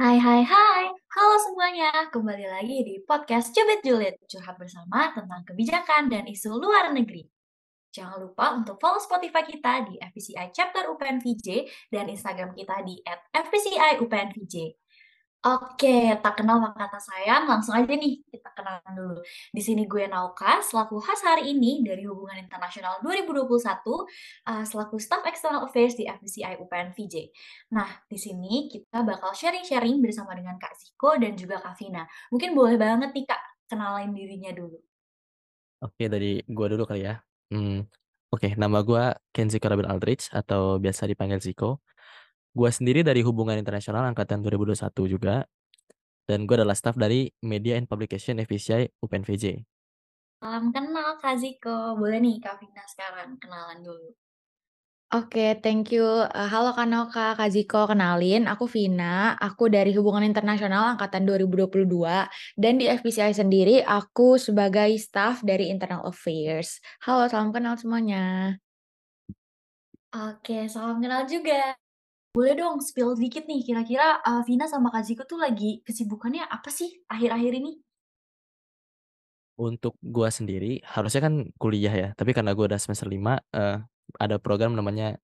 Hai hai hai, halo semuanya, kembali lagi di podcast Cubit Julid, curhat bersama tentang kebijakan dan isu luar negeri. Jangan lupa untuk follow Spotify kita di FPCI Chapter UPN VJ dan Instagram kita di @fpci UPN VJ. Oke, tak kenal maka tak sayang, langsung aja nih kita kenalan dulu. Di sini gue Nauka, selaku host hari ini dari Hubungan Internasional 2021, uh, selaku Staff External Affairs di FBCI UPN VJ. Nah, di sini kita bakal sharing-sharing bersama dengan Kak Ziko dan juga Kak Vina. Mungkin boleh banget nih Kak, kenalin dirinya dulu. Oke, dari gue dulu kali ya. Hmm, oke, nama gue Kenzi Karabil Aldrich atau biasa dipanggil Ziko. Gue sendiri dari Hubungan Internasional Angkatan 2021 juga. Dan gue adalah staff dari Media and Publication FPCI UPNVJ. Salam kenal Kak Ziko. Boleh nih Kak Vina sekarang kenalan dulu. Oke, thank you. Uh, halo Kak Noka, Kak Ziko, kenalin, aku Vina, aku dari Hubungan Internasional Angkatan 2022, dan di FPCI sendiri aku sebagai staff dari Internal Affairs. Halo, salam kenal semuanya. Oke, salam kenal juga. Boleh dong spill dikit nih, kira-kira uh, Vina sama Kak Ziko tuh lagi kesibukannya apa sih akhir-akhir ini? Untuk gue sendiri, harusnya kan kuliah ya. Tapi karena gue udah semester 5, uh, ada program namanya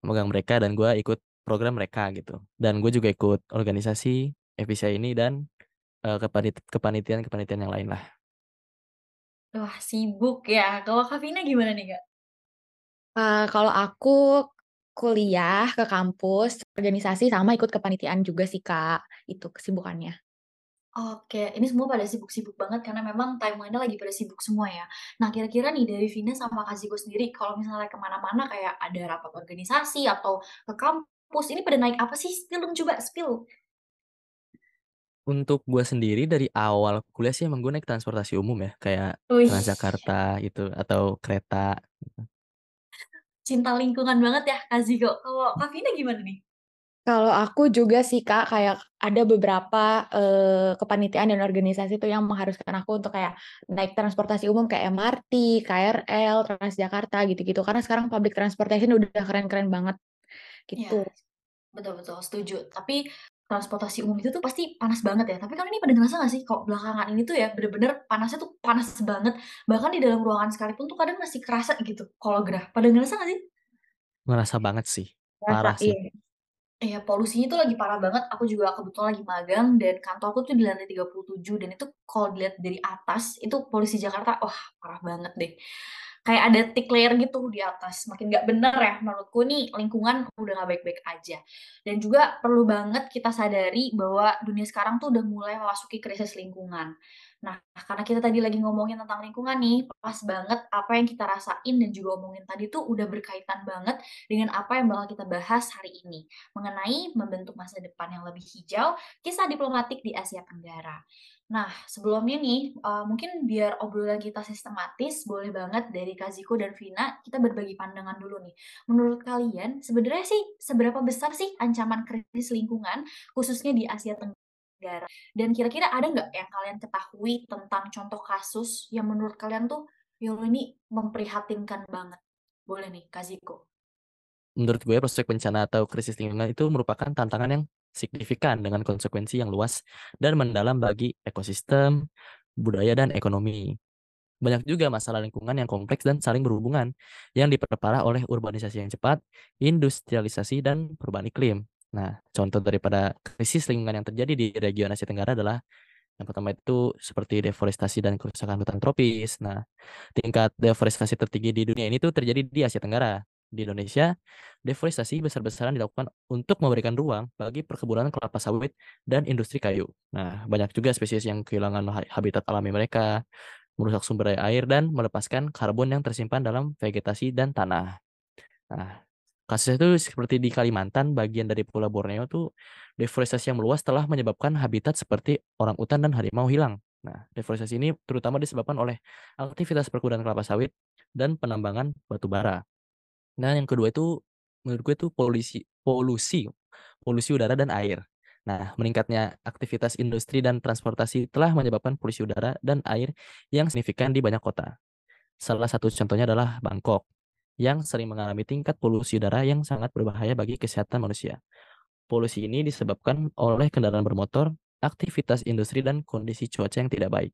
megang mereka dan gue ikut program mereka gitu. Dan gue juga ikut organisasi FPCI ini dan uh, kepanit kepanitiaan-kepanitiaan yang lain lah. Wah, sibuk ya. Kalau Kak Vina gimana nih, Kak? Uh, kalau aku kuliah ke kampus, organisasi, sama ikut kepanitiaan juga sih Kak, itu kesibukannya. Oke, ini semua pada sibuk-sibuk banget karena memang timeline-nya lagi pada sibuk semua ya. Nah, kira-kira nih dari Vina sama Kak Ziko sendiri, kalau misalnya ke mana-mana kayak ada rapat organisasi atau ke kampus, ini pada naik apa sih? Spill dong coba, spill. Untuk gue sendiri dari awal kuliah sih emang gue naik transportasi umum ya, kayak Transjakarta gitu atau kereta gitu. Cinta lingkungan banget ya Kak Ziko. Kalau Kak Vina gimana nih? Kalau aku juga sih Kak, kayak ada beberapa, eee, kepanitiaan dan organisasi tuh yang mengharuskan aku untuk kayak naik transportasi umum kayak MRT, KRL, Transjakarta gitu-gitu. Karena sekarang public transportation udah keren-keren banget, Iya, gitu. betul betul, setuju. Tapi transportasi umum itu tuh pasti panas banget ya. Tapi kalian ini pada ngerasa nggak sih kok belakangan ini tuh ya bener-bener panasnya tuh panas banget. Bahkan di dalam ruangan sekalipun tuh kadang masih kerasa gitu kalau gerah. Pada ngerasa nggak sih? Ngerasa banget sih, parah sih. iya. Iya, polusinya tuh lagi parah banget. Aku juga kebetulan lagi magang dan kantorku tuh di lantai 37 dan itu kalau dilihat dari atas, itu polusi Jakarta, wah parah banget deh. Kayak ada thick layer gitu di atas. Makin nggak bener ya menurutku nih lingkungan udah nggak baik-baik aja. Dan juga perlu banget kita sadari bahwa dunia sekarang tuh udah mulai memasuki krisis lingkungan. Nah, karena kita tadi lagi ngomongin tentang lingkungan nih, pas banget apa yang kita rasain dan juga omongin tadi tuh udah berkaitan banget dengan apa yang bakal kita bahas hari ini mengenai membentuk masa depan yang lebih hijau, kisah diplomatik di Asia Tenggara. Nah, sebelumnya nih, uh, mungkin biar obrolan kita sistematis, boleh banget dari Kaziko dan Vina, kita berbagi pandangan dulu nih. Menurut kalian, sebenarnya sih, seberapa besar sih ancaman krisis lingkungan, khususnya di Asia Tenggara? Dan kira-kira ada nggak yang kalian ketahui tentang contoh kasus yang menurut kalian tuh, ya ini memprihatinkan banget? Boleh nih, Kaziko. Menurut gue prospek bencana atau krisis lingkungan itu merupakan tantangan yang signifikan dengan konsekuensi yang luas dan mendalam bagi ekosistem, budaya, dan ekonomi. Banyak juga masalah lingkungan yang kompleks dan saling berhubungan, yang diperparah oleh urbanisasi yang cepat, industrialisasi, dan perubahan iklim. Nah, contoh daripada krisis lingkungan yang terjadi di region Asia Tenggara adalah yang pertama itu seperti deforestasi dan kerusakan hutan tropis. Nah, tingkat deforestasi tertinggi di dunia ini tuh terjadi di Asia Tenggara. Di Indonesia, deforestasi besar-besaran dilakukan untuk memberikan ruang bagi perkebunan kelapa sawit dan industri kayu. Nah, banyak juga spesies yang kehilangan ha- habitat alami mereka, merusak sumber daya air, dan melepaskan karbon yang tersimpan dalam vegetasi dan tanah. Nah, kasusnya itu seperti di Kalimantan, bagian dari Pulau Borneo tuh deforestasi yang meluas telah menyebabkan habitat seperti orang utan dan harimau hilang. Nah, deforestasi ini terutama disebabkan oleh aktivitas perkebunan kelapa sawit dan penambangan batu bara. Nah, yang kedua itu menurut gue itu polusi polusi polusi udara dan air. Nah, meningkatnya aktivitas industri dan transportasi telah menyebabkan polusi udara dan air yang signifikan di banyak kota. Salah satu contohnya adalah Bangkok, yang sering mengalami tingkat polusi udara yang sangat berbahaya bagi kesehatan manusia. Polusi ini disebabkan oleh kendaraan bermotor, aktivitas industri, dan kondisi cuaca yang tidak baik.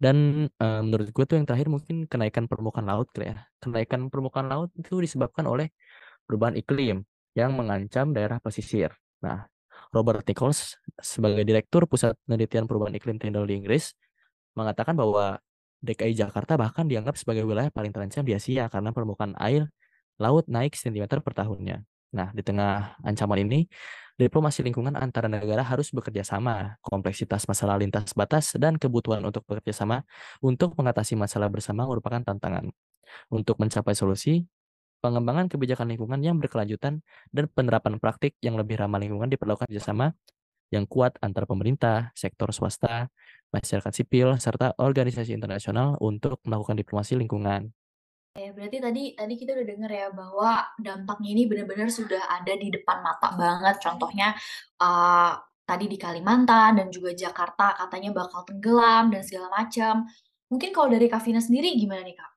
Dan uh, menurut gue tuh yang terakhir mungkin kenaikan permukaan laut ya. Kenaikan permukaan laut itu disebabkan oleh perubahan iklim yang mengancam daerah pesisir. Nah, Robert Nichols sebagai Direktur Pusat Penelitian Perubahan Iklim Tyndall di Inggris mengatakan bahwa DKI Jakarta bahkan dianggap sebagai wilayah paling terancam di Asia karena permukaan air laut naik sentimeter per tahunnya. Nah, di tengah ancaman ini, diplomasi lingkungan antara negara harus bekerja sama. Kompleksitas masalah lintas batas dan kebutuhan untuk bekerja sama untuk mengatasi masalah bersama merupakan tantangan. Untuk mencapai solusi, pengembangan kebijakan lingkungan yang berkelanjutan dan penerapan praktik yang lebih ramah lingkungan diperlukan kerjasama yang kuat antara pemerintah, sektor swasta, masyarakat sipil, serta organisasi internasional untuk melakukan diplomasi lingkungan. Ya, berarti tadi tadi kita udah denger ya bahwa dampaknya ini benar-benar sudah ada di depan mata banget. Contohnya uh, tadi di Kalimantan dan juga Jakarta katanya bakal tenggelam dan segala macam. Mungkin kalau dari Kavina sendiri gimana nih Kak?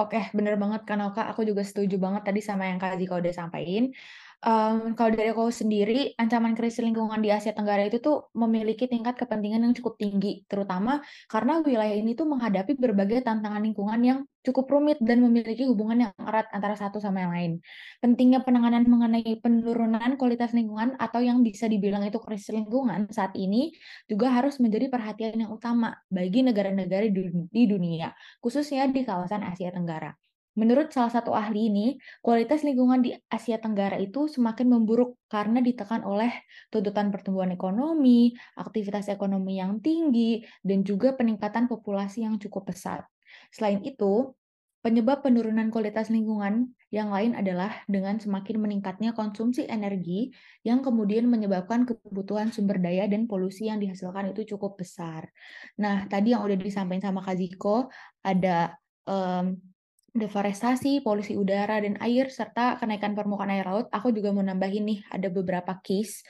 Oke, bener banget kan Oka, aku juga setuju banget tadi sama yang Kak Zika udah sampaikan. Um, kalau dari aku sendiri, ancaman krisis lingkungan di Asia Tenggara itu tuh memiliki tingkat kepentingan yang cukup tinggi, terutama karena wilayah ini tuh menghadapi berbagai tantangan lingkungan yang cukup rumit dan memiliki hubungan yang erat antara satu sama yang lain. Pentingnya penanganan mengenai penurunan kualitas lingkungan atau yang bisa dibilang itu krisis lingkungan saat ini juga harus menjadi perhatian yang utama bagi negara-negara di dunia, khususnya di kawasan Asia Tenggara. Menurut salah satu ahli ini, kualitas lingkungan di Asia Tenggara itu semakin memburuk karena ditekan oleh tuntutan pertumbuhan ekonomi, aktivitas ekonomi yang tinggi, dan juga peningkatan populasi yang cukup pesat. Selain itu, penyebab penurunan kualitas lingkungan yang lain adalah dengan semakin meningkatnya konsumsi energi yang kemudian menyebabkan kebutuhan sumber daya dan polusi yang dihasilkan itu cukup besar. Nah, tadi yang udah disampaikan sama Kak Ziko, ada um, deforestasi, polusi udara dan air, serta kenaikan permukaan air laut, aku juga mau nambahin nih, ada beberapa case,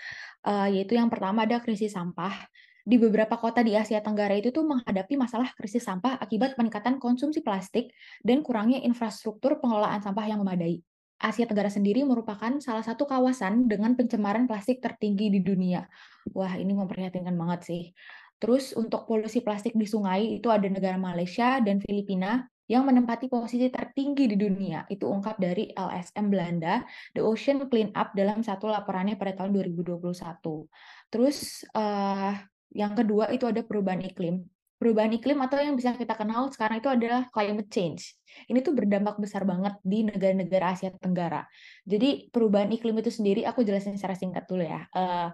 uh, yaitu yang pertama ada krisis sampah. Di beberapa kota di Asia Tenggara itu tuh menghadapi masalah krisis sampah akibat peningkatan konsumsi plastik dan kurangnya infrastruktur pengelolaan sampah yang memadai. Asia Tenggara sendiri merupakan salah satu kawasan dengan pencemaran plastik tertinggi di dunia. Wah, ini memprihatinkan banget sih. Terus untuk polusi plastik di sungai itu ada negara Malaysia dan Filipina yang menempati posisi tertinggi di dunia. Itu ungkap dari LSM Belanda, The Ocean Clean Up dalam satu laporannya pada tahun 2021. Terus uh, yang kedua itu ada perubahan iklim. Perubahan iklim atau yang bisa kita kenal sekarang itu adalah climate change. Ini tuh berdampak besar banget di negara-negara Asia Tenggara. Jadi perubahan iklim itu sendiri, aku jelasin secara singkat dulu ya. Uh,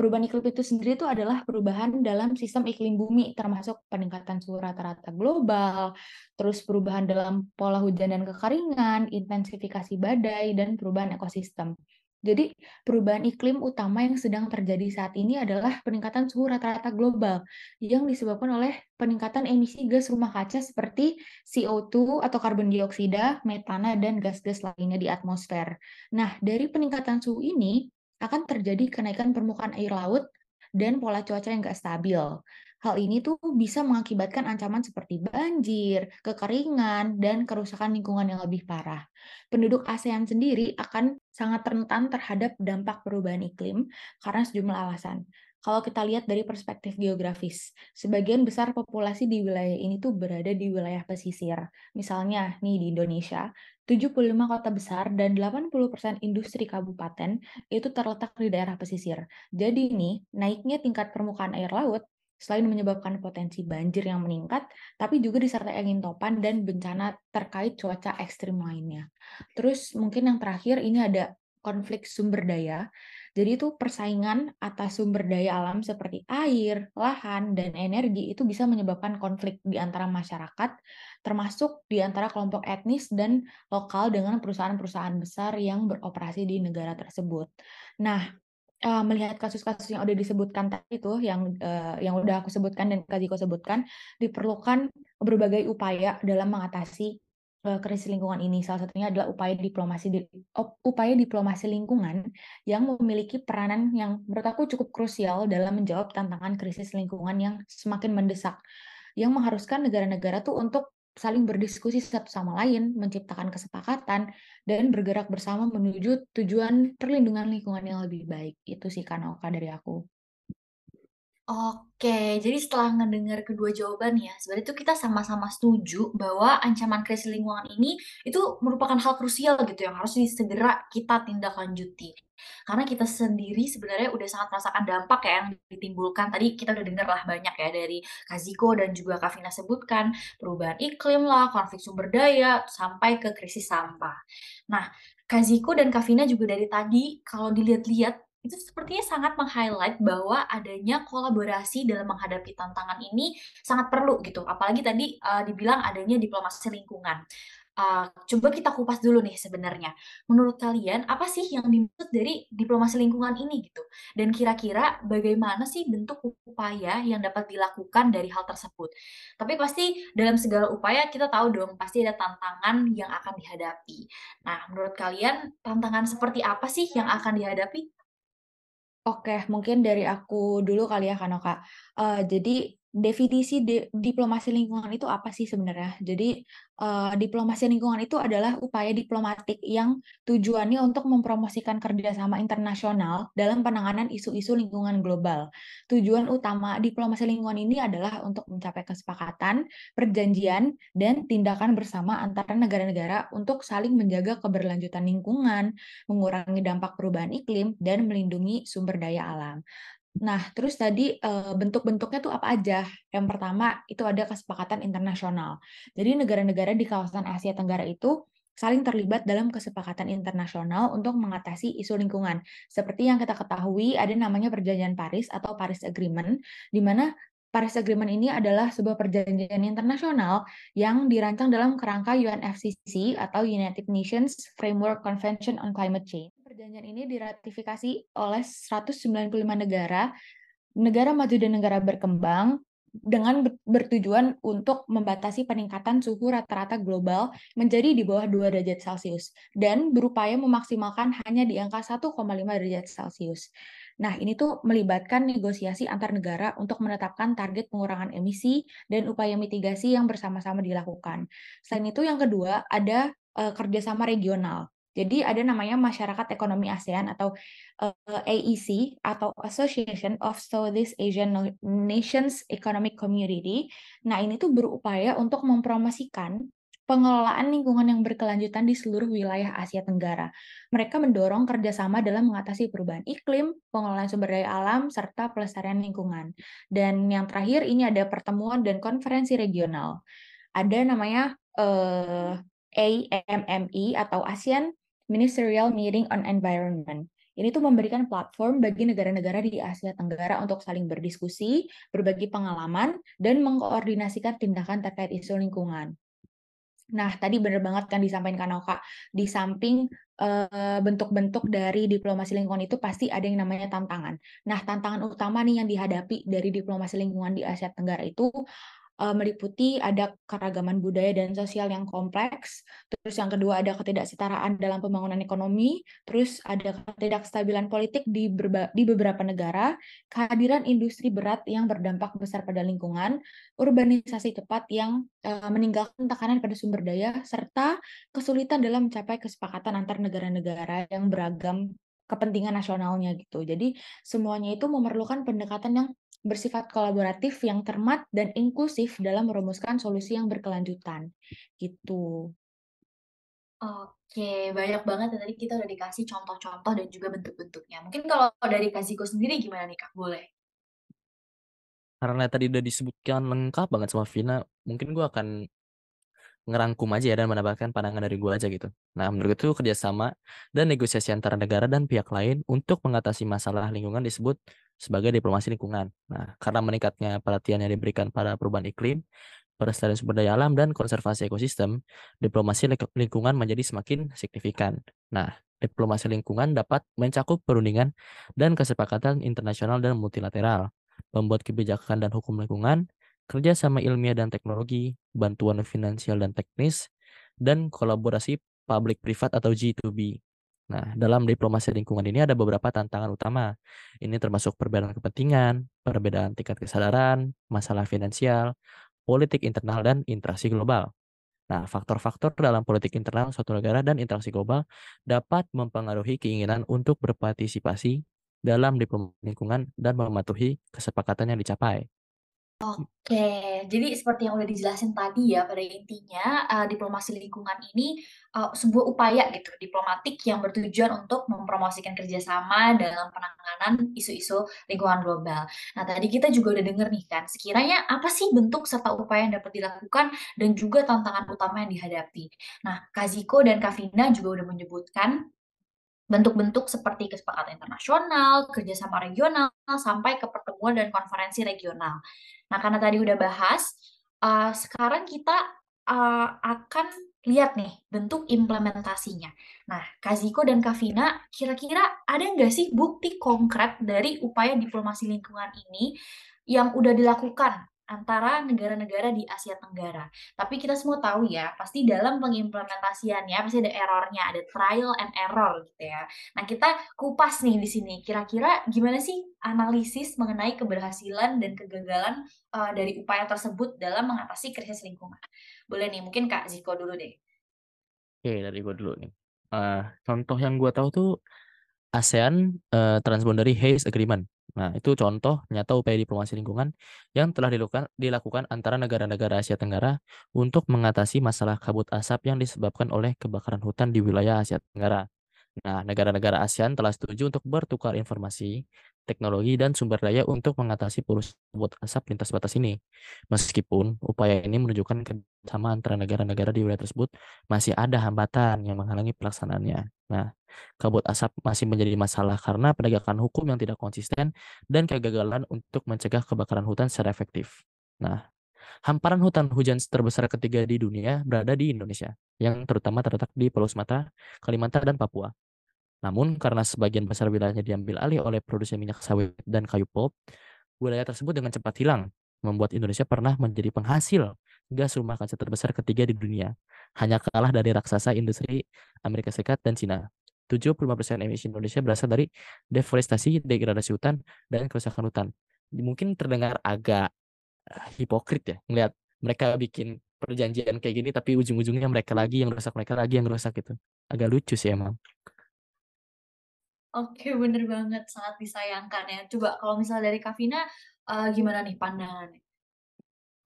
Perubahan iklim itu sendiri itu adalah perubahan dalam sistem iklim bumi, termasuk peningkatan suhu rata-rata global, terus perubahan dalam pola hujan dan kekeringan, intensifikasi badai, dan perubahan ekosistem. Jadi, perubahan iklim utama yang sedang terjadi saat ini adalah peningkatan suhu rata-rata global yang disebabkan oleh peningkatan emisi gas rumah kaca seperti CO2 atau karbon dioksida, metana, dan gas-gas lainnya di atmosfer. Nah, dari peningkatan suhu ini, akan terjadi kenaikan permukaan air laut dan pola cuaca yang nggak stabil. Hal ini tuh bisa mengakibatkan ancaman seperti banjir, kekeringan, dan kerusakan lingkungan yang lebih parah. Penduduk ASEAN sendiri akan sangat rentan terhadap dampak perubahan iklim karena sejumlah alasan. Kalau kita lihat dari perspektif geografis, sebagian besar populasi di wilayah ini tuh berada di wilayah pesisir. Misalnya nih di Indonesia, 75 kota besar dan 80% industri kabupaten itu terletak di daerah pesisir. Jadi nih, naiknya tingkat permukaan air laut selain menyebabkan potensi banjir yang meningkat, tapi juga disertai angin topan dan bencana terkait cuaca ekstrim lainnya. Terus mungkin yang terakhir ini ada konflik sumber daya. Jadi itu persaingan atas sumber daya alam seperti air, lahan, dan energi itu bisa menyebabkan konflik di antara masyarakat, termasuk di antara kelompok etnis dan lokal dengan perusahaan-perusahaan besar yang beroperasi di negara tersebut. Nah, eh, melihat kasus-kasus yang udah disebutkan tadi itu, yang uh, yang udah aku sebutkan dan Kak Ziko sebutkan, diperlukan berbagai upaya dalam mengatasi krisis lingkungan ini. Salah satunya adalah upaya diplomasi di, upaya diplomasi lingkungan yang memiliki peranan yang menurut aku cukup krusial dalam menjawab tantangan krisis lingkungan yang semakin mendesak, yang mengharuskan negara-negara tuh untuk saling berdiskusi satu sama lain, menciptakan kesepakatan, dan bergerak bersama menuju tujuan perlindungan lingkungan yang lebih baik. Itu sih Kanoka dari aku. Oke, jadi setelah ngedengar kedua jawaban ya, sebenarnya itu kita sama-sama setuju bahwa ancaman krisis lingkungan ini itu merupakan hal krusial gitu yang harus segera kita tindak lanjuti. Karena kita sendiri sebenarnya udah sangat merasakan dampak ya yang ditimbulkan. Tadi kita udah dengar lah banyak ya dari Kaziko dan juga Kavina sebutkan perubahan iklim lah, konflik sumber daya, sampai ke krisis sampah. Nah, Kaziko dan Kavina juga dari tadi kalau dilihat-lihat itu sepertinya sangat meng-highlight bahwa adanya kolaborasi dalam menghadapi tantangan ini sangat perlu gitu. Apalagi tadi uh, dibilang adanya diplomasi lingkungan. Uh, coba kita kupas dulu nih sebenarnya. Menurut kalian apa sih yang dimaksud dari diplomasi lingkungan ini gitu? Dan kira-kira bagaimana sih bentuk upaya yang dapat dilakukan dari hal tersebut? Tapi pasti dalam segala upaya kita tahu dong pasti ada tantangan yang akan dihadapi. Nah, menurut kalian tantangan seperti apa sih yang akan dihadapi? Oke, mungkin dari aku dulu kali ya, Kak Uh, jadi definisi de diplomasi lingkungan itu apa sih sebenarnya? Jadi, uh, diplomasi lingkungan itu adalah upaya diplomatik yang tujuannya untuk mempromosikan kerjasama internasional dalam penanganan isu-isu lingkungan global. Tujuan utama diplomasi lingkungan ini adalah untuk mencapai kesepakatan, perjanjian, dan tindakan bersama antara negara-negara untuk saling menjaga keberlanjutan lingkungan, mengurangi dampak perubahan iklim, dan melindungi sumber daya alam. Nah, terus tadi bentuk-bentuknya tuh apa aja? Yang pertama itu ada kesepakatan internasional. Jadi negara-negara di kawasan Asia Tenggara itu saling terlibat dalam kesepakatan internasional untuk mengatasi isu lingkungan. Seperti yang kita ketahui ada namanya Perjanjian Paris atau Paris Agreement di mana Paris Agreement ini adalah sebuah perjanjian internasional yang dirancang dalam kerangka UNFCCC atau United Nations Framework Convention on Climate Change Perjanjian ini diratifikasi oleh 195 negara, negara maju dan negara berkembang dengan bertujuan untuk membatasi peningkatan suhu rata-rata global menjadi di bawah 2 derajat Celcius dan berupaya memaksimalkan hanya di angka 1,5 derajat Celcius. Nah, ini tuh melibatkan negosiasi antar negara untuk menetapkan target pengurangan emisi dan upaya mitigasi yang bersama-sama dilakukan. Selain itu, yang kedua ada uh, kerjasama regional. Jadi ada namanya Masyarakat Ekonomi ASEAN atau eh, AEC atau Association of Southeast Asian Nations Economic Community. Nah, ini tuh berupaya untuk mempromosikan pengelolaan lingkungan yang berkelanjutan di seluruh wilayah Asia Tenggara. Mereka mendorong kerjasama dalam mengatasi perubahan iklim, pengelolaan sumber daya alam, serta pelestarian lingkungan. Dan yang terakhir ini ada pertemuan dan konferensi regional. Ada namanya eh, AMME atau ASEAN Ministerial Meeting on Environment. Ini tuh memberikan platform bagi negara-negara di Asia Tenggara untuk saling berdiskusi, berbagi pengalaman, dan mengkoordinasikan tindakan terkait isu lingkungan. Nah, tadi benar banget kan disampaikan Kak, di samping eh, bentuk-bentuk uh, dari diplomasi lingkungan itu pasti ada yang namanya tantangan. Nah, tantangan utama nih yang dihadapi dari diplomasi lingkungan di Asia Tenggara itu uh, meliputi ada keragaman budaya dan sosial yang kompleks, terus yang kedua ada ketidaksetaraan dalam pembangunan ekonomi, terus ada ketidakstabilan politik di, di beberapa negara, kehadiran industri berat yang berdampak besar pada lingkungan, urbanisasi cepat yang uh, meninggalkan tekanan pada sumber daya, serta kesulitan dalam mencapai kesepakatan antar negara-negara yang beragam kepentingan nasionalnya gitu. Jadi semuanya itu memerlukan pendekatan yang bersifat kolaboratif yang cermat dan inklusif dalam merumuskan solusi yang berkelanjutan. Gitu. Oke, banyak banget tadi kita udah dikasih contoh-contoh dan juga bentuk-bentuknya. Mungkin kalau dari Kasiko sendiri gimana nih Kak? Boleh? Karena tadi udah disebutkan lengkap banget sama Vina, mungkin gue akan ngerangkum aja ya dan menambahkan pandangan dari gue aja gitu. Nah, menurut itu kerjasama dan negosiasi antara negara dan pihak lain untuk mengatasi masalah lingkungan disebut sebagai diplomasi lingkungan. Nah, karena meningkatnya perhatian yang diberikan pada perubahan iklim, pelestarian sumber daya alam, dan konservasi ekosistem, diplomasi lingkungan menjadi semakin signifikan. Nah, diplomasi lingkungan dapat mencakup perundingan dan kesepakatan internasional dan multilateral, membuat kebijakan dan hukum lingkungan, kerja sama ilmiah dan teknologi, bantuan finansial dan teknis, dan kolaborasi publik privat atau G2B. Nah, dalam diplomasi lingkungan ini ada beberapa tantangan utama. Ini termasuk perbedaan kepentingan, perbedaan tingkat kesadaran, masalah finansial, politik internal, dan interaksi global. Nah, faktor-faktor dalam politik internal suatu negara dan interaksi global dapat mempengaruhi keinginan untuk berpartisipasi dalam diplomasi lingkungan dan mematuhi kesepakatan yang dicapai. Oke, jadi seperti yang udah dijelasin tadi ya, pada intinya uh, diplomasi lingkungan ini uh, sebuah upaya gitu diplomatik yang bertujuan untuk mempromosikan kerjasama dalam penanganan isu-isu lingkungan global. Nah, tadi kita juga udah denger nih kan, sekiranya apa sih bentuk serta upaya yang dapat dilakukan dan juga tantangan utama yang dihadapi. Nah, Kaziko dan Kavina juga udah menyebutkan bentuk-bentuk seperti kesepakatan internasional, kerjasama regional, sampai ke pertemuan dan konferensi regional. Nah, karena tadi udah bahas, uh, sekarang kita uh, akan lihat nih bentuk implementasinya. Nah, Kaziko dan Kavina, kira-kira ada nggak sih bukti konkret dari upaya diplomasi lingkungan ini yang udah dilakukan antara negara-negara di Asia Tenggara. Tapi kita semua tahu ya, pasti dalam pengimplementasiannya pasti ada errornya, ada trial and error gitu ya. Nah, kita kupas nih di sini. Kira-kira gimana sih analisis mengenai keberhasilan dan kegagalan uh, dari upaya tersebut dalam mengatasi krisis lingkungan? Boleh nih, mungkin Kak Ziko dulu deh. Oke, dari gue dulu nih. Uh, contoh yang gue tahu tuh ASEAN uh, Transboundary Haze Agreement. Nah, itu contoh nyata upaya diplomasi lingkungan yang telah dilakukan, dilakukan antara negara-negara Asia Tenggara untuk mengatasi masalah kabut asap yang disebabkan oleh kebakaran hutan di wilayah Asia Tenggara. Nah, negara-negara ASEAN telah setuju untuk bertukar informasi, teknologi, dan sumber daya untuk mengatasi polusi kabut asap lintas batas ini. Meskipun upaya ini menunjukkan kerjasama antara negara-negara di wilayah tersebut, masih ada hambatan yang menghalangi pelaksanaannya. Nah, kabut asap masih menjadi masalah karena penegakan hukum yang tidak konsisten dan kegagalan untuk mencegah kebakaran hutan secara efektif. Nah, hamparan hutan hujan terbesar ketiga di dunia berada di Indonesia, yang terutama terletak di Pulau Sumatera, Kalimantan, dan Papua. Namun, karena sebagian besar wilayahnya diambil alih oleh produksi minyak sawit dan kayu pulp, wilayah tersebut dengan cepat hilang, membuat Indonesia pernah menjadi penghasil gas rumah kaca terbesar ketiga di dunia, hanya kalah dari raksasa industri Amerika Serikat dan Cina. 75% emisi Indonesia berasal dari deforestasi, degradasi hutan, dan kerusakan hutan. Mungkin terdengar agak eh, hipokrit ya, melihat mereka bikin perjanjian kayak gini, tapi ujung-ujungnya mereka lagi yang rusak, mereka lagi yang rusak gitu. Agak lucu sih emang. Oke, bener banget, sangat disayangkan ya. Coba kalau misalnya dari Kavina, uh, gimana nih pandangannya?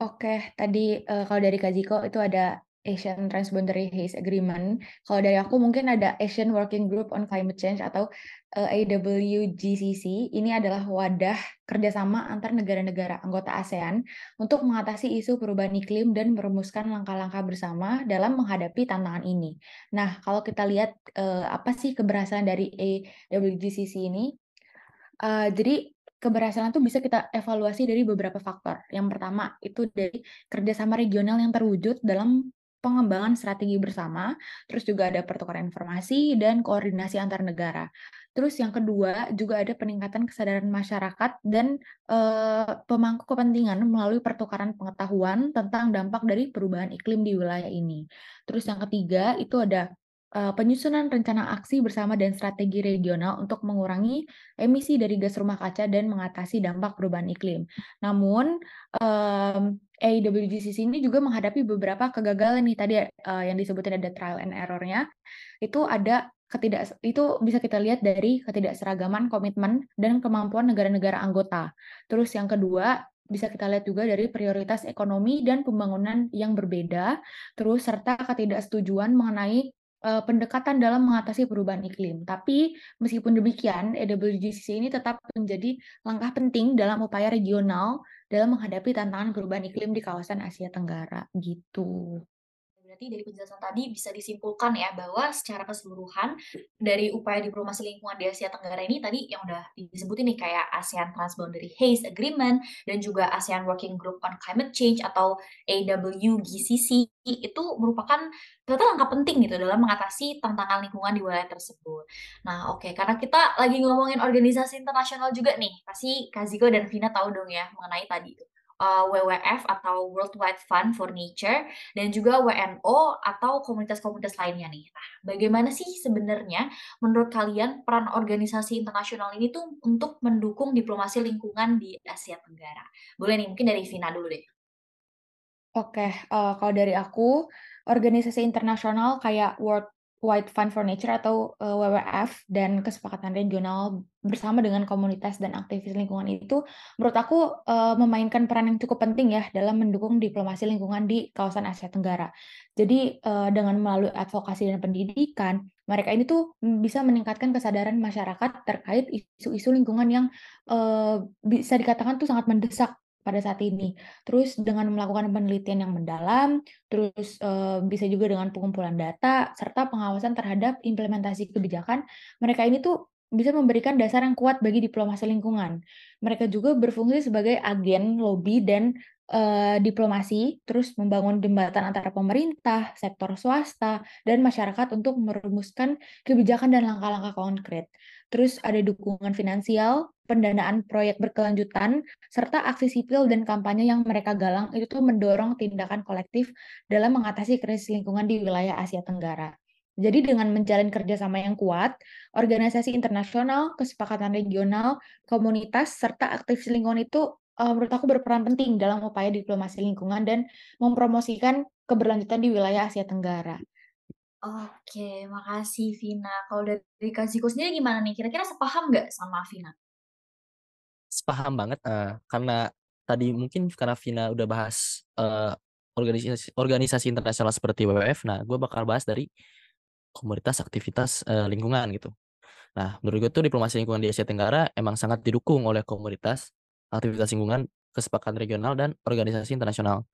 Oke, tadi uh, kalau dari Kaziko itu ada Asian Transboundary Haze Agreement. Kalau dari aku mungkin ada Asian Working Group on Climate Change atau eh, AWGCC. Ini adalah wadah kerjasama antar negara-negara anggota ASEAN untuk mengatasi isu perubahan iklim dan merumuskan langkah-langkah bersama dalam menghadapi tantangan ini. Nah, kalau kita lihat uh, apa sih keberhasilan dari AWGCC ini? Uh, jadi keberhasilan itu bisa kita evaluasi dari beberapa faktor. Yang pertama itu dari kerjasama regional yang terwujud dalam pengembangan strategi bersama, terus juga ada pertukaran informasi dan koordinasi antar negara. Terus yang kedua juga ada peningkatan kesadaran masyarakat dan eh, pemangku kepentingan melalui pertukaran pengetahuan tentang dampak dari perubahan iklim di wilayah ini. Terus yang ketiga itu ada uh, penyusunan rencana aksi bersama dan strategi regional untuk mengurangi emisi dari gas rumah kaca dan mengatasi dampak perubahan iklim. Namun, AWGCC ini juga menghadapi beberapa kegagalan nih tadi uh, yang disebutin ada trial and error-nya. Itu ada ketidak itu bisa kita lihat dari ketidakseragaman komitmen dan kemampuan negara-negara anggota. Terus yang kedua bisa kita lihat juga dari prioritas ekonomi dan pembangunan yang berbeda, terus serta ketidaksetujuan mengenai uh, pendekatan dalam mengatasi perubahan iklim. Tapi meskipun demikian, EWGCC ini tetap menjadi langkah penting dalam upaya regional dalam menghadapi tantangan perubahan iklim di kawasan Asia Tenggara gitu. Berarti dari penjelasan tadi bisa disimpulkan ya bahwa secara keseluruhan dari upaya diplomasi lingkungan di Asia Tenggara ini tadi yang udah disebutin nih kayak ASEAN Transboundary Haze Agreement dan juga ASEAN Working Group on Climate Change atau AWGCC itu merupakan ternyata langkah penting gitu dalam mengatasi tantangan lingkungan di wilayah tersebut. Nah, oke, okay. karena kita lagi ngomongin organisasi internasional juga nih, pasti Kaziko dan Vina tahu dong ya mengenai tadi itu uh, eh, WWF atau World Wide Fund for Nature dan juga WNO atau komunitas-komunitas lainnya nih. Nah, bagaimana sih sebenarnya menurut kalian peran organisasi internasional ini tuh untuk mendukung diplomasi lingkungan di Asia Tenggara? Boleh nih mungkin dari Vina dulu deh. Oke, uh, kalau dari aku, organisasi internasional kayak World Wide Fund for Nature atau uh, WWF dan kesepakatan regional bersama dengan komunitas dan aktivis lingkungan itu menurut aku uh, memainkan peran yang cukup penting ya dalam mendukung diplomasi lingkungan di kawasan Asia Tenggara. Jadi uh, dengan melalui advokasi dan pendidikan, mereka ini tuh bisa meningkatkan kesadaran masyarakat terkait isu-isu lingkungan yang uh, bisa dikatakan tuh sangat mendesak pada saat ini. Terus dengan melakukan penelitian yang mendalam, terus uh, bisa juga dengan pengumpulan data serta pengawasan terhadap implementasi kebijakan, mereka ini tuh bisa memberikan dasar yang kuat bagi diplomasi lingkungan. Mereka juga berfungsi sebagai agen lobby dan uh, diplomasi, terus membangun jembatan antara pemerintah, sektor swasta, dan masyarakat untuk merumuskan kebijakan dan langkah-langkah konkret. Terus ada dukungan finansial, pendanaan proyek berkelanjutan, serta aksi sipil dan kampanye yang mereka galang itu tuh mendorong tindakan kolektif dalam mengatasi krisis lingkungan di wilayah Asia Tenggara. Jadi dengan menjalin kerjasama yang kuat, organisasi internasional, kesepakatan regional, komunitas, serta aktivis lingkungan itu uh, menurut aku berperan penting dalam upaya diplomasi lingkungan dan mempromosikan keberlanjutan di wilayah Asia Tenggara. Oke, makasih Vina. Kalau dari Kak Ziko sendiri gimana nih? Kira-kira sepaham nggak sama Vina? Sepaham banget, uh, karena tadi mungkin karena Vina udah bahas uh, organisasi organisasi internasional seperti WWF, nah gue bakal bahas dari komunitas aktivitas uh, lingkungan gitu. Nah, menurut gue tuh diplomasi lingkungan di Asia Tenggara emang sangat didukung oleh komunitas aktivitas lingkungan, kesepakatan regional, dan organisasi internasional.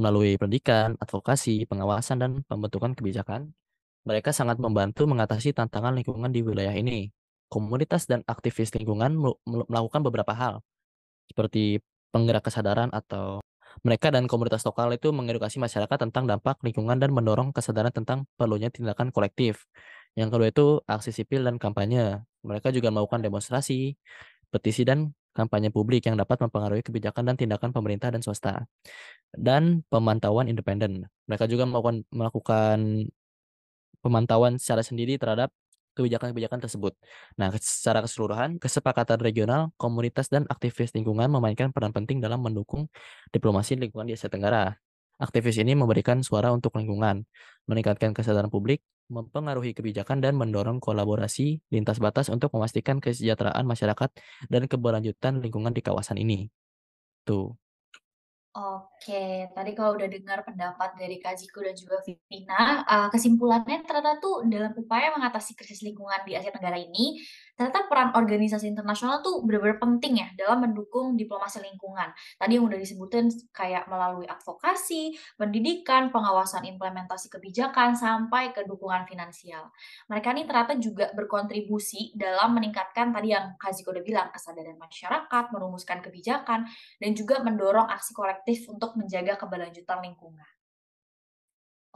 Melalui pendidikan, advokasi, pengawasan, dan pembentukan kebijakan, mereka sangat membantu mengatasi tantangan lingkungan di wilayah ini. Komunitas dan aktivis lingkungan melakukan beberapa hal, seperti penggerak kesadaran atau mereka dan komunitas lokal itu mengedukasi masyarakat tentang dampak lingkungan dan mendorong kesadaran tentang perlunya tindakan kolektif. Yang kedua itu aksi sipil dan kampanye. Mereka juga melakukan demonstrasi, petisi, dan kampanye publik yang dapat mempengaruhi kebijakan dan tindakan pemerintah dan swasta dan pemantauan independen. Mereka juga melakukan, melakukan pemantauan secara sendiri terhadap kebijakan-kebijakan tersebut. Nah, secara keseluruhan, kesepakatan regional, komunitas, dan aktivis lingkungan memainkan peran penting dalam mendukung diplomasi lingkungan di Asia Tenggara. Aktivis ini memberikan suara untuk lingkungan, meningkatkan kesadaran publik, mempengaruhi kebijakan, dan mendorong kolaborasi lintas batas untuk memastikan kesejahteraan masyarakat dan keberlanjutan lingkungan di kawasan ini. Tuh. Oke, tadi kalau udah dengar pendapat dari Kak Ziko dan juga Vina, uh, kesimpulannya ternyata tuh dalam upaya mengatasi krisis lingkungan di Asia Tenggara ini, ternyata peran organisasi internasional tuh benar-benar penting ya dalam mendukung diplomasi lingkungan. Tadi yang udah disebutin kayak melalui advokasi, pendidikan, pengawasan implementasi kebijakan, sampai ke dukungan finansial. Mereka ini ternyata juga berkontribusi dalam meningkatkan tadi yang Kak Ziko udah bilang, kesadaran masyarakat, merumuskan kebijakan, dan juga mendorong aksi kolektif untuk menjaga keberlanjutan lingkungan.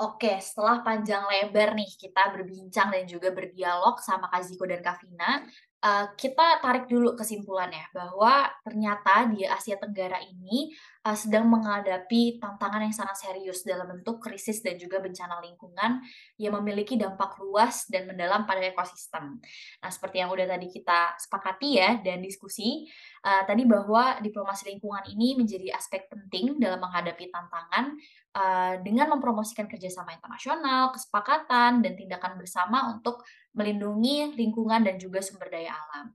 Oke, setelah panjang lebar nih kita berbincang dan juga berdialog sama Kaziko dan Kavina, uh, kita tarik dulu kesimpulannya bahwa ternyata di Asia Tenggara ini uh, sedang menghadapi tantangan yang sangat serius dalam bentuk krisis dan juga bencana lingkungan yang memiliki dampak luas dan mendalam pada ekosistem. Nah, seperti yang udah tadi kita sepakati ya dan diskusi uh, tadi bahwa diplomasi lingkungan ini menjadi aspek penting dalam menghadapi tantangan uh, dengan mempromosikan kerjasama internasional, kesepakatan, dan tindakan bersama untuk melindungi lingkungan dan juga sumber daya alam.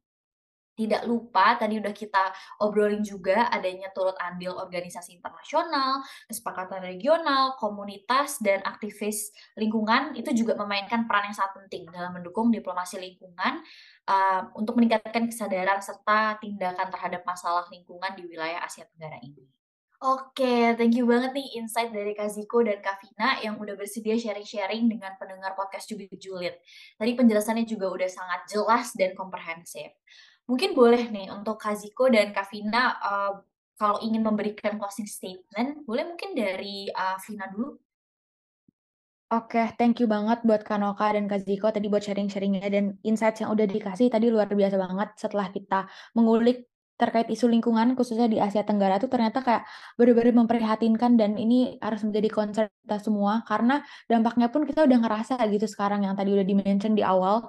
Tidak lupa tadi udah kita obrolin juga adanya turut andil organisasi internasional, kesepakatan regional, komunitas, dan aktivis lingkungan itu juga memainkan peran yang sangat penting dalam mendukung diplomasi lingkungan uh, untuk meningkatkan kesadaran serta tindakan terhadap masalah lingkungan di wilayah Asia Tenggara ini. Oke, thank you banget nih insight dari Kak Ziko dan Kak Vina yang udah bersedia sharing-sharing dengan pendengar podcast Jubit Julid. Tadi penjelasannya juga udah sangat jelas dan komprehensif. Mungkin boleh nih untuk Kak Ziko dan Kak Vina uh, kalau ingin memberikan closing statement, boleh mungkin dari uh, Vina dulu? Oke, thank you banget buat Kanoka dan Kak Ziko tadi buat sharing-sharingnya dan insight yang udah dikasih tadi luar biasa banget setelah kita mengulik terkait isu lingkungan khususnya di Asia Tenggara tuh ternyata kayak benar-benar memprihatinkan dan ini harus menjadi concern kita semua. Karena dampaknya pun kita udah ngerasa gitu sekarang yang tadi udah dimention di awal.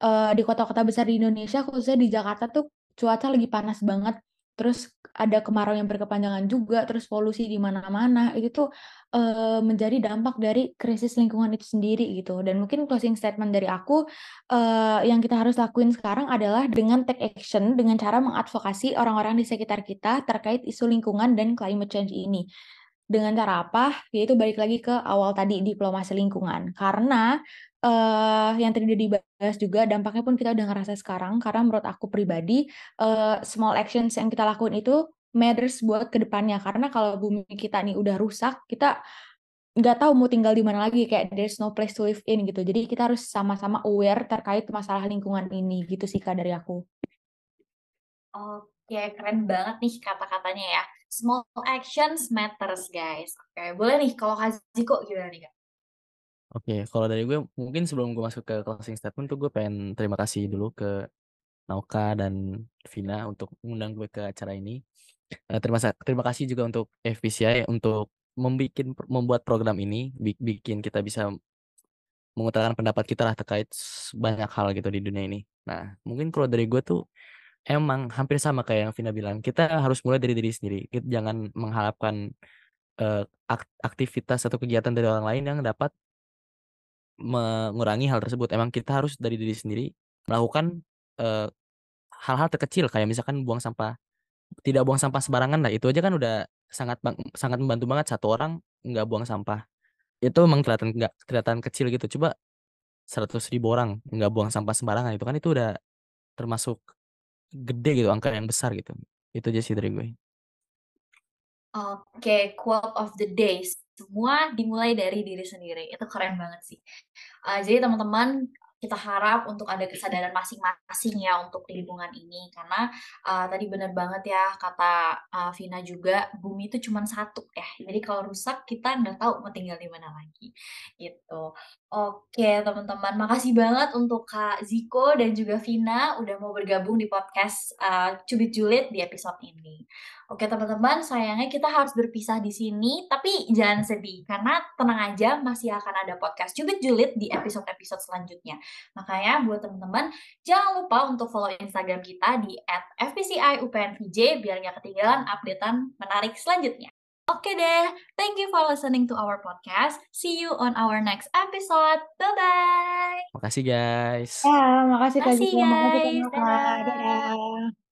Uh, di kota-kota besar di Indonesia khususnya di Jakarta tuh cuaca lagi panas banget terus ada kemarau yang berkepanjangan juga, terus polusi di mana-mana, itu tuh, eee, menjadi dampak dari krisis lingkungan itu sendiri gitu. Dan mungkin closing statement dari aku, eee, yang kita harus lakuin sekarang adalah dengan take action, dengan cara mengadvokasi orang-orang di sekitar kita terkait isu lingkungan dan climate change ini. Dengan cara apa? Yaitu balik lagi ke awal tadi, diplomasi lingkungan. Karena, eee, yang tadi udah dibahas juga dampaknya pun kita udah ngerasa sekarang, karena menurut aku pribadi, eee, small actions yang kita lakuin itu matters buat ke depannya. Karena kalau bumi kita nih udah rusak, kita nggak tahu mau tinggal di mana lagi, kayak there's no place to live in gitu. Jadi kita harus sama-sama aware terkait masalah lingkungan ini, gitu sih Kak dari aku. Oke, keren banget nih kata-katanya ya. Small actions matters, guys. Oke, boleh nih kalau Kak Ziko gimana nih, Kak? Oke, kalau dari gue mungkin sebelum gue masuk ke closing statement tuh gue pengen terima kasih dulu ke Nauka dan Vina untuk mengundang gue ke acara ini. Uh, terima terima kasih juga untuk FPCI untuk membikin membuat program ini, bikin kita bisa mengutarakan pendapat kita lah terkait banyak hal gitu di dunia ini. Nah, mungkin kalau dari gue tuh Emang hampir sama kayak yang Vina bilang, kita harus mulai dari diri sendiri. Kita jangan mengharapkan, uh, aktivitas atau kegiatan dari orang lain yang dapat mengurangi hal tersebut. Emang kita harus dari diri sendiri melakukan, uh, hal-hal terkecil kayak misalkan buang sampah tidak buang sampah sembarangan lah, itu aja kan udah sangat sangat membantu banget satu orang nggak buang sampah. Itu memang kelihatan nggak kelihatan kecil gitu, coba seratus ribu orang nggak buang sampah sembarangan, itu kan itu udah termasuk gede gitu, angka yang besar gitu. Itu aja sih dari gue. Oke, quote of the day, semua dimulai dari diri sendiri, itu keren banget sih. Uh, jadi teman-teman kita harap untuk ada kesadaran masing-masing ya untuk lingkungan ini. Karena uh, tadi benar banget ya kata uh, Vina juga bumi itu cuma satu ya. Jadi kalau rusak kita nggak tahu mau tinggal di mana lagi. Gitu. Oke teman-teman makasih banget untuk Kak Ziko dan juga Vina udah mau bergabung di podcast uh, Cubit Julit di episode ini Oke teman-teman, sayangnya kita harus berpisah di sini, tapi jangan sedih karena tenang aja masih akan ada podcast Cubit Julit di episode-episode selanjutnya. Makanya buat teman-teman jangan lupa untuk follow Instagram kita di @fpciupnvj biar nggak ketinggalan updatean menarik selanjutnya. Oke deh, thank you for listening to our podcast. See you on our next episode. Bye-bye. Makasih guys. Ya, makasih Makasih Ziko, makasih guys. Dadah.